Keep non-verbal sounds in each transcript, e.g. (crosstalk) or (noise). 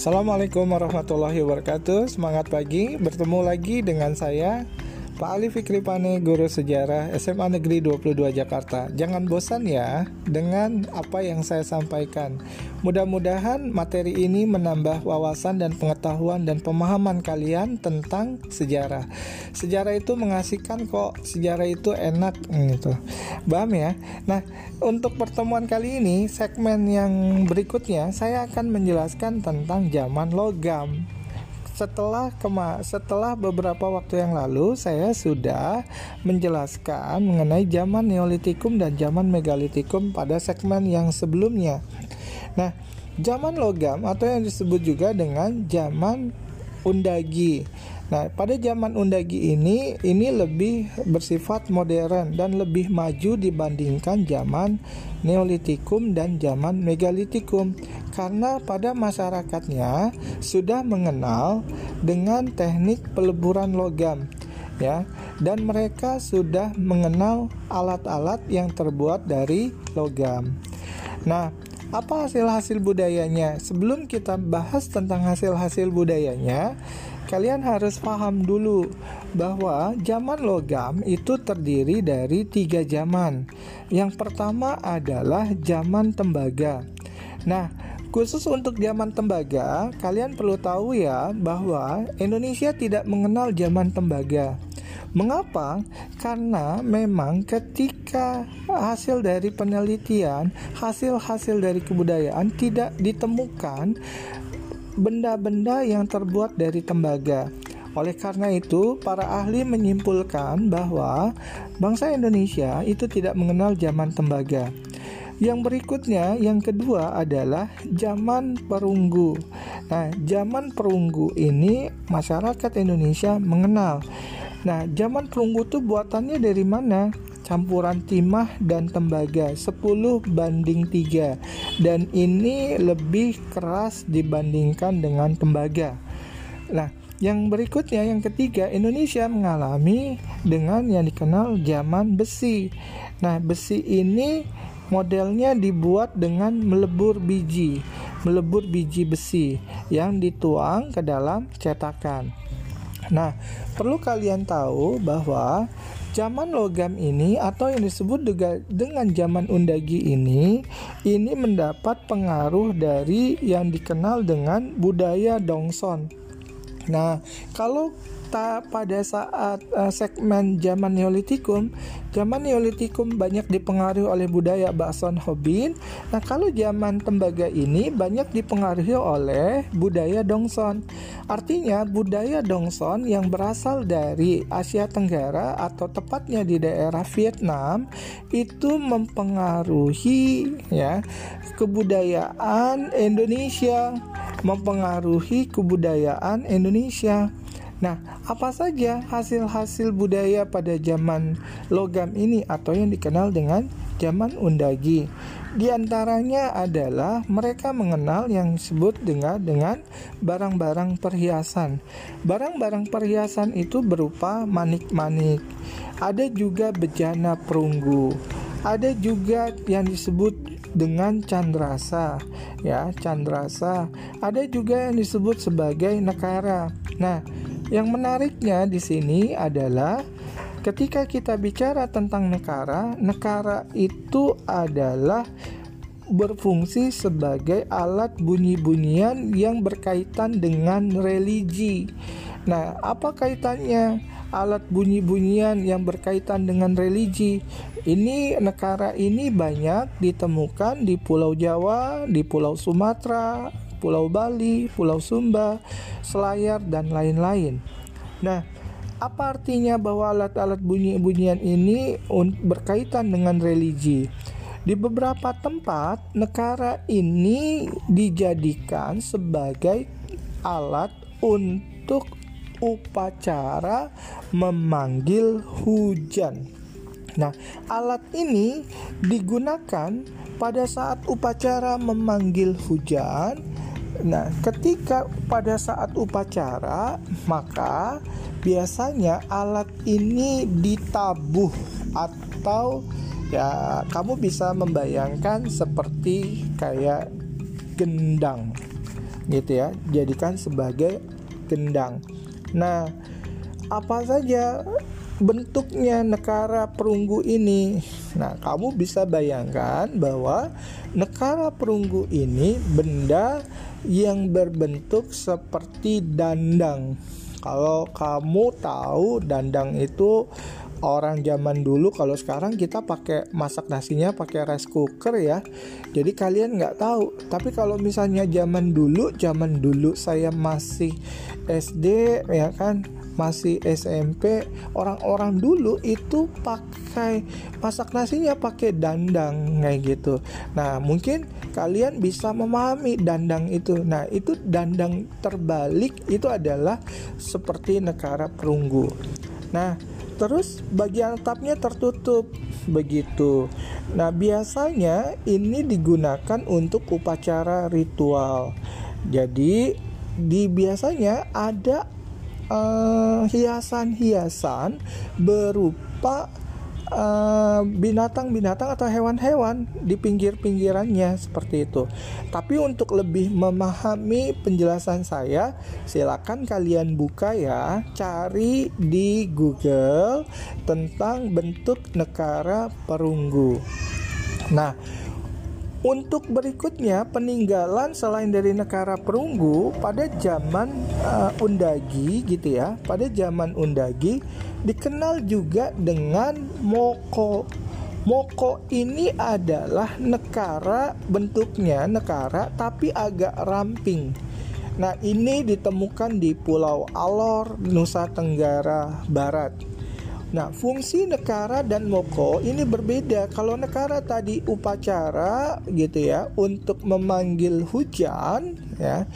Assalamualaikum warahmatullahi wabarakatuh Semangat pagi, bertemu lagi dengan saya Pak Ali Fikri Pane, Guru Sejarah SMA Negeri 22 Jakarta. Jangan bosan ya dengan apa yang saya sampaikan. Mudah-mudahan materi ini menambah wawasan dan pengetahuan dan pemahaman kalian tentang sejarah. Sejarah itu mengasihkan kok, sejarah itu enak gitu. Paham ya? Nah, untuk pertemuan kali ini, segmen yang berikutnya saya akan menjelaskan tentang zaman logam setelah kema setelah beberapa waktu yang lalu saya sudah menjelaskan mengenai zaman Neolitikum dan zaman Megalitikum pada segmen yang sebelumnya. Nah, zaman logam atau yang disebut juga dengan zaman Undagi. Nah, pada zaman Undagi ini ini lebih bersifat modern dan lebih maju dibandingkan zaman Neolitikum dan zaman Megalitikum karena pada masyarakatnya sudah mengenal dengan teknik peleburan logam ya dan mereka sudah mengenal alat-alat yang terbuat dari logam. Nah, apa hasil-hasil budayanya? Sebelum kita bahas tentang hasil-hasil budayanya, kalian harus paham dulu bahwa zaman logam itu terdiri dari tiga zaman. Yang pertama adalah zaman tembaga. Nah, khusus untuk zaman tembaga, kalian perlu tahu ya bahwa Indonesia tidak mengenal zaman tembaga. Mengapa? Karena memang ketika hasil dari penelitian, hasil-hasil dari kebudayaan tidak ditemukan benda-benda yang terbuat dari tembaga. Oleh karena itu, para ahli menyimpulkan bahwa bangsa Indonesia itu tidak mengenal zaman tembaga. Yang berikutnya, yang kedua adalah zaman perunggu. Nah, zaman perunggu ini masyarakat Indonesia mengenal. Nah, zaman perunggu itu buatannya dari mana? campuran timah dan tembaga 10 banding 3 dan ini lebih keras dibandingkan dengan tembaga. Nah, yang berikutnya yang ketiga Indonesia mengalami dengan yang dikenal zaman besi. Nah, besi ini modelnya dibuat dengan melebur biji, melebur biji besi yang dituang ke dalam cetakan. Nah, perlu kalian tahu bahwa zaman logam ini atau yang disebut dengan zaman undagi ini ini mendapat pengaruh dari yang dikenal dengan budaya Dongson. Nah, kalau kita pada saat uh, segmen zaman Neolitikum, zaman Neolitikum banyak dipengaruhi oleh budaya Bakson Hobin. Nah, kalau zaman tembaga ini banyak dipengaruhi oleh budaya Dongson. Artinya budaya Dongson yang berasal dari Asia Tenggara atau tepatnya di daerah Vietnam itu mempengaruhi ya kebudayaan Indonesia, mempengaruhi kebudayaan Indonesia. Nah, apa saja hasil-hasil budaya pada zaman logam ini atau yang dikenal dengan zaman undagi? Di antaranya adalah mereka mengenal yang disebut dengan dengan barang-barang perhiasan. Barang-barang perhiasan itu berupa manik-manik. Ada juga bejana perunggu. Ada juga yang disebut dengan candrasa ya candrasa ada juga yang disebut sebagai nekara nah yang menariknya di sini adalah ketika kita bicara tentang negara, negara itu adalah berfungsi sebagai alat bunyi-bunyian yang berkaitan dengan religi. Nah, apa kaitannya alat bunyi-bunyian yang berkaitan dengan religi? Ini negara ini banyak ditemukan di Pulau Jawa, di Pulau Sumatera, Pulau Bali, Pulau Sumba, Selayar, dan lain-lain. Nah, apa artinya bahwa alat-alat bunyi-bunyian ini berkaitan dengan religi? Di beberapa tempat, negara ini dijadikan sebagai alat untuk upacara memanggil hujan. Nah, alat ini digunakan pada saat upacara memanggil hujan Nah, ketika pada saat upacara, maka biasanya alat ini ditabuh atau ya kamu bisa membayangkan seperti kayak gendang. gitu ya jadikan sebagai gendang nah apa saja bentuknya nekara perunggu ini. Nah, kamu bisa bayangkan bahwa nekara perunggu ini benda yang berbentuk seperti dandang. Kalau kamu tahu dandang itu orang zaman dulu kalau sekarang kita pakai masak nasinya pakai rice cooker ya. Jadi kalian nggak tahu. Tapi kalau misalnya zaman dulu zaman dulu saya masih SD ya kan masih SMP orang-orang dulu itu pakai masak nasinya pakai dandang kayak gitu nah mungkin kalian bisa memahami dandang itu nah itu dandang terbalik itu adalah seperti negara perunggu nah terus bagian atapnya tertutup begitu. Nah, biasanya ini digunakan untuk upacara ritual. Jadi, di biasanya ada hiasan-hiasan uh, berupa eh, binatang-binatang uh, atau hewan-hewan di pinggir-pinggirannya seperti itu. Tapi untuk lebih memahami penjelasan saya, silakan kalian buka ya, cari di Google tentang bentuk negara perunggu. Nah, untuk berikutnya peninggalan selain dari negara perunggu pada zaman uh, Undagi gitu ya. Pada zaman Undagi dikenal juga dengan Moko. Moko ini adalah negara bentuknya negara tapi agak ramping. Nah, ini ditemukan di Pulau Alor, Nusa Tenggara Barat. Nah, fungsi nekara dan moko ini berbeda. Kalau nekara tadi upacara gitu ya untuk memanggil hujan ya.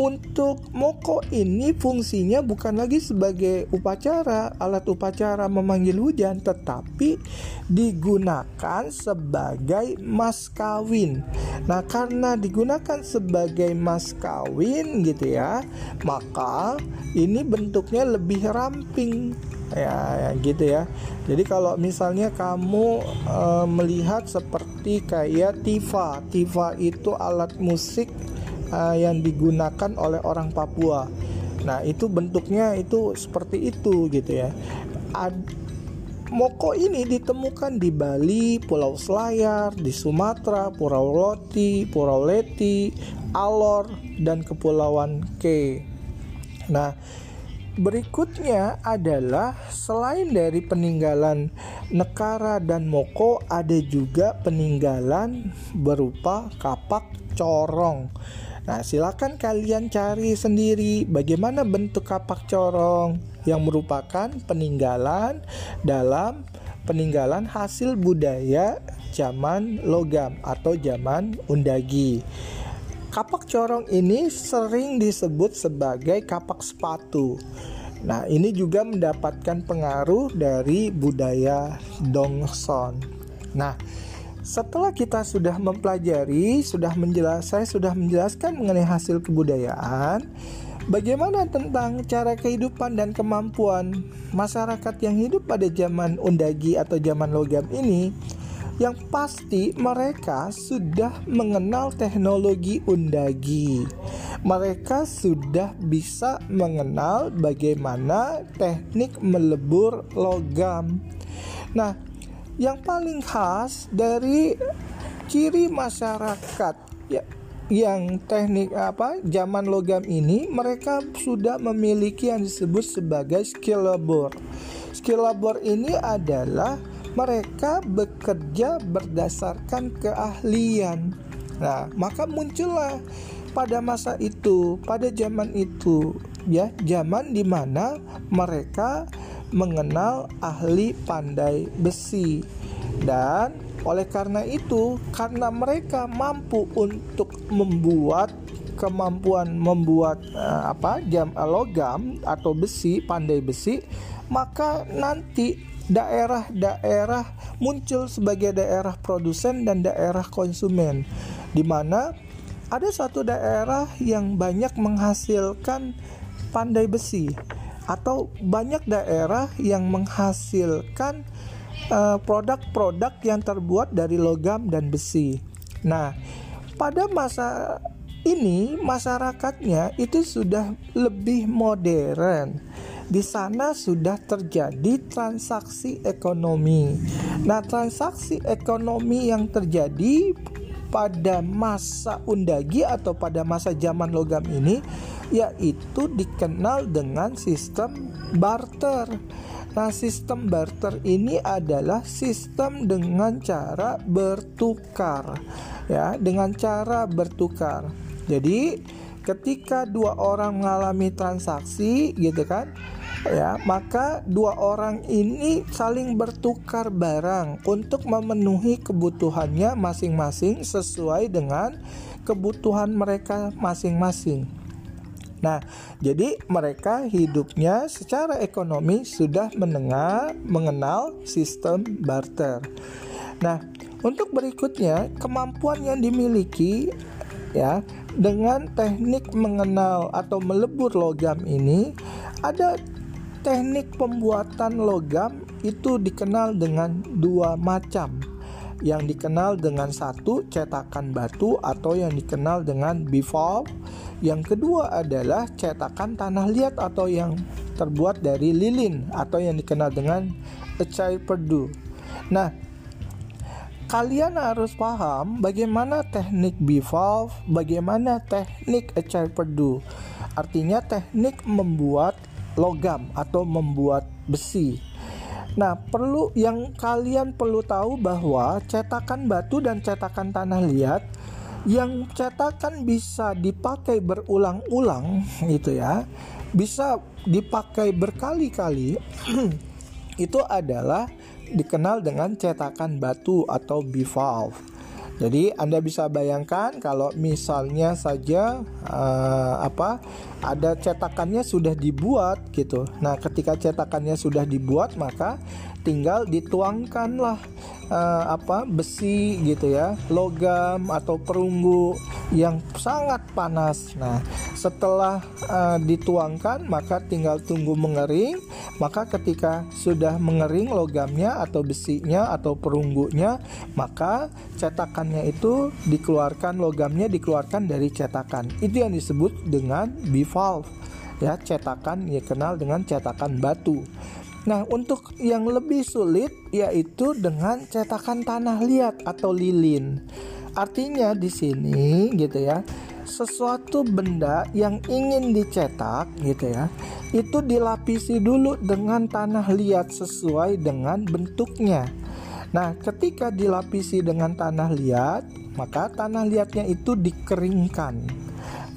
Untuk moko ini fungsinya bukan lagi sebagai upacara, alat upacara memanggil hujan, tetapi digunakan sebagai mas kawin. Nah, karena digunakan sebagai mas kawin gitu ya, maka ini bentuknya lebih ramping ya, ya gitu ya jadi kalau misalnya kamu e, melihat seperti kayak tifa tifa itu alat musik e, yang digunakan oleh orang Papua nah itu bentuknya itu seperti itu gitu ya Ad, Moko ini ditemukan di Bali, Pulau Selayar, di Sumatera, Pulau Loti, Pulau Leti, Alor, dan Kepulauan K. Nah, Berikutnya adalah selain dari peninggalan Nekara dan Moko ada juga peninggalan berupa kapak corong. Nah, silakan kalian cari sendiri bagaimana bentuk kapak corong yang merupakan peninggalan dalam peninggalan hasil budaya zaman logam atau zaman undagi. Kapak corong ini sering disebut sebagai kapak sepatu. Nah, ini juga mendapatkan pengaruh dari budaya Dongson. Nah, setelah kita sudah mempelajari, sudah menjelas, saya sudah menjelaskan mengenai hasil kebudayaan, bagaimana tentang cara kehidupan dan kemampuan masyarakat yang hidup pada zaman Undagi atau zaman logam ini yang pasti mereka sudah mengenal teknologi undagi. Mereka sudah bisa mengenal bagaimana teknik melebur logam. Nah, yang paling khas dari ciri masyarakat ya yang teknik apa zaman logam ini mereka sudah memiliki yang disebut sebagai skill labor. Skill labor ini adalah mereka bekerja berdasarkan keahlian. Nah, maka muncullah pada masa itu, pada zaman itu, ya, zaman di mana mereka mengenal ahli pandai besi. Dan oleh karena itu, karena mereka mampu untuk membuat kemampuan membuat uh, apa jam logam atau besi pandai besi maka nanti daerah-daerah muncul sebagai daerah produsen dan daerah konsumen di mana ada satu daerah yang banyak menghasilkan pandai besi atau banyak daerah yang menghasilkan eh, produk-produk uh, yang terbuat dari logam dan besi. Nah, pada masa ini masyarakatnya itu sudah lebih modern. Di sana sudah terjadi transaksi ekonomi. Nah, transaksi ekonomi yang terjadi pada masa undagi atau pada masa zaman logam ini yaitu dikenal dengan sistem barter. Nah, sistem barter ini adalah sistem dengan cara bertukar. Ya, dengan cara bertukar. Jadi ketika dua orang mengalami transaksi gitu kan ya maka dua orang ini saling bertukar barang untuk memenuhi kebutuhannya masing-masing sesuai dengan kebutuhan mereka masing-masing. Nah, jadi mereka hidupnya secara ekonomi sudah mendengar mengenal sistem barter. Nah, untuk berikutnya kemampuan yang dimiliki ya dengan teknik mengenal atau melebur logam ini ada teknik pembuatan logam itu dikenal dengan dua macam yang dikenal dengan satu cetakan batu atau yang dikenal dengan bivalve yang kedua adalah cetakan tanah liat atau yang terbuat dari lilin atau yang dikenal dengan ecai perdu nah kalian harus paham bagaimana teknik bivalve, bagaimana teknik ecai perdu. Artinya teknik membuat logam atau membuat besi. Nah, perlu yang kalian perlu tahu bahwa cetakan batu dan cetakan tanah liat yang cetakan bisa dipakai berulang-ulang gitu ya. Bisa dipakai berkali-kali (clears throat) itu adalah dikenal dengan cetakan batu atau bivalve. Jadi Anda bisa bayangkan kalau misalnya saja uh, apa ada cetakannya sudah dibuat gitu. Nah, ketika cetakannya sudah dibuat maka tinggal dituangkanlah uh, apa besi gitu ya, logam atau perunggu yang sangat panas. Nah, setelah uh, dituangkan maka tinggal tunggu mengering. Maka ketika sudah mengering logamnya atau besinya atau perunggunya, maka cetakannya itu dikeluarkan logamnya dikeluarkan dari cetakan. Itu yang disebut dengan bivalve. Ya, cetakan ya kenal dengan cetakan batu. Nah, untuk yang lebih sulit yaitu dengan cetakan tanah liat atau lilin. Artinya di sini gitu ya, sesuatu benda yang ingin dicetak gitu ya, itu dilapisi dulu dengan tanah liat sesuai dengan bentuknya. Nah, ketika dilapisi dengan tanah liat, maka tanah liatnya itu dikeringkan.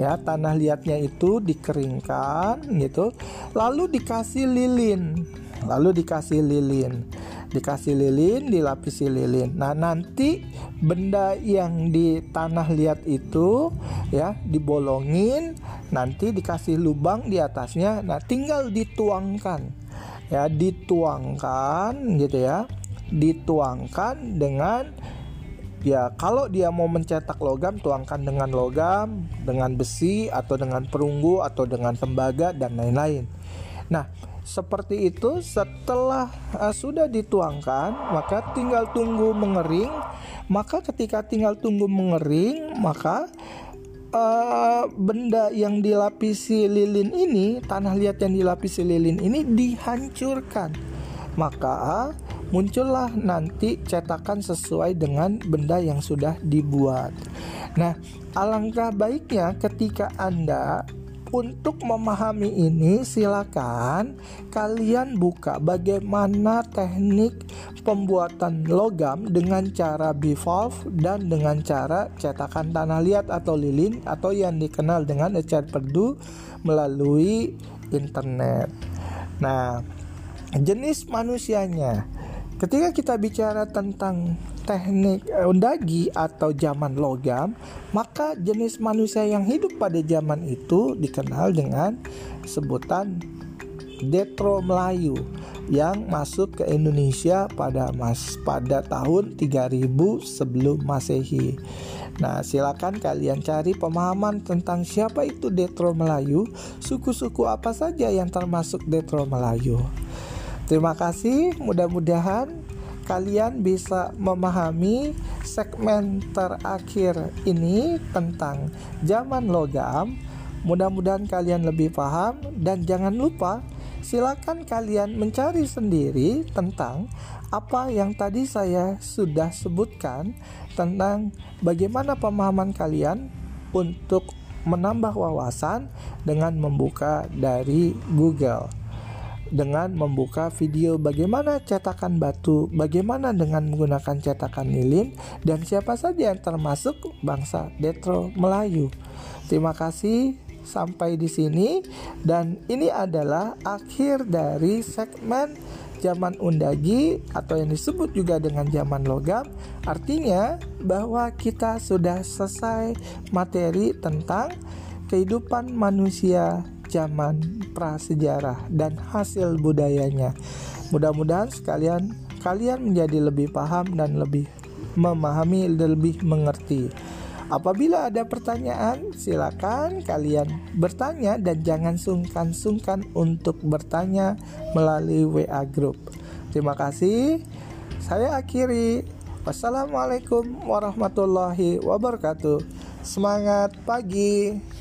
Ya, tanah liatnya itu dikeringkan gitu, lalu dikasih lilin. Lalu dikasih lilin dikasih lilin, dilapisi lilin. Nah, nanti benda yang di tanah liat itu ya dibolongin, nanti dikasih lubang di atasnya. Nah, tinggal dituangkan. Ya, dituangkan gitu ya. Dituangkan dengan ya kalau dia mau mencetak logam tuangkan dengan logam, dengan besi atau dengan perunggu atau dengan tembaga dan lain-lain. Nah, seperti itu setelah uh, sudah dituangkan maka tinggal tunggu mengering maka ketika tinggal tunggu mengering maka uh, benda yang dilapisi lilin ini tanah liat yang dilapisi lilin ini dihancurkan maka muncullah nanti cetakan sesuai dengan benda yang sudah dibuat. Nah, alangkah baiknya ketika Anda untuk memahami ini silakan kalian buka bagaimana teknik pembuatan logam dengan cara bivalve dan dengan cara cetakan tanah liat atau lilin atau yang dikenal dengan ecat perdu melalui internet. Nah, jenis manusianya Ketika kita bicara tentang teknik eh, undagi atau zaman logam, maka jenis manusia yang hidup pada zaman itu dikenal dengan sebutan Detro Melayu yang masuk ke Indonesia pada mas pada tahun 3000 sebelum Masehi. Nah, silakan kalian cari pemahaman tentang siapa itu Detro Melayu, suku-suku apa saja yang termasuk Detro Melayu. Terima kasih, mudah-mudahan kalian bisa memahami segmen terakhir ini tentang zaman logam. Mudah-mudahan kalian lebih paham dan jangan lupa silakan kalian mencari sendiri tentang apa yang tadi saya sudah sebutkan tentang bagaimana pemahaman kalian untuk menambah wawasan dengan membuka dari Google dengan membuka video bagaimana cetakan batu, bagaimana dengan menggunakan cetakan lilin, dan siapa saja yang termasuk bangsa Detro Melayu. Terima kasih sampai di sini dan ini adalah akhir dari segmen zaman undagi atau yang disebut juga dengan zaman logam artinya bahwa kita sudah selesai materi tentang kehidupan manusia zaman prasejarah dan hasil budayanya. Mudah-mudahan sekalian kalian menjadi lebih paham dan lebih memahami dan lebih mengerti. Apabila ada pertanyaan, silakan kalian bertanya dan jangan sungkan-sungkan untuk bertanya melalui WA group. Terima kasih. Saya akhiri. Wassalamualaikum warahmatullahi wabarakatuh. Semangat pagi.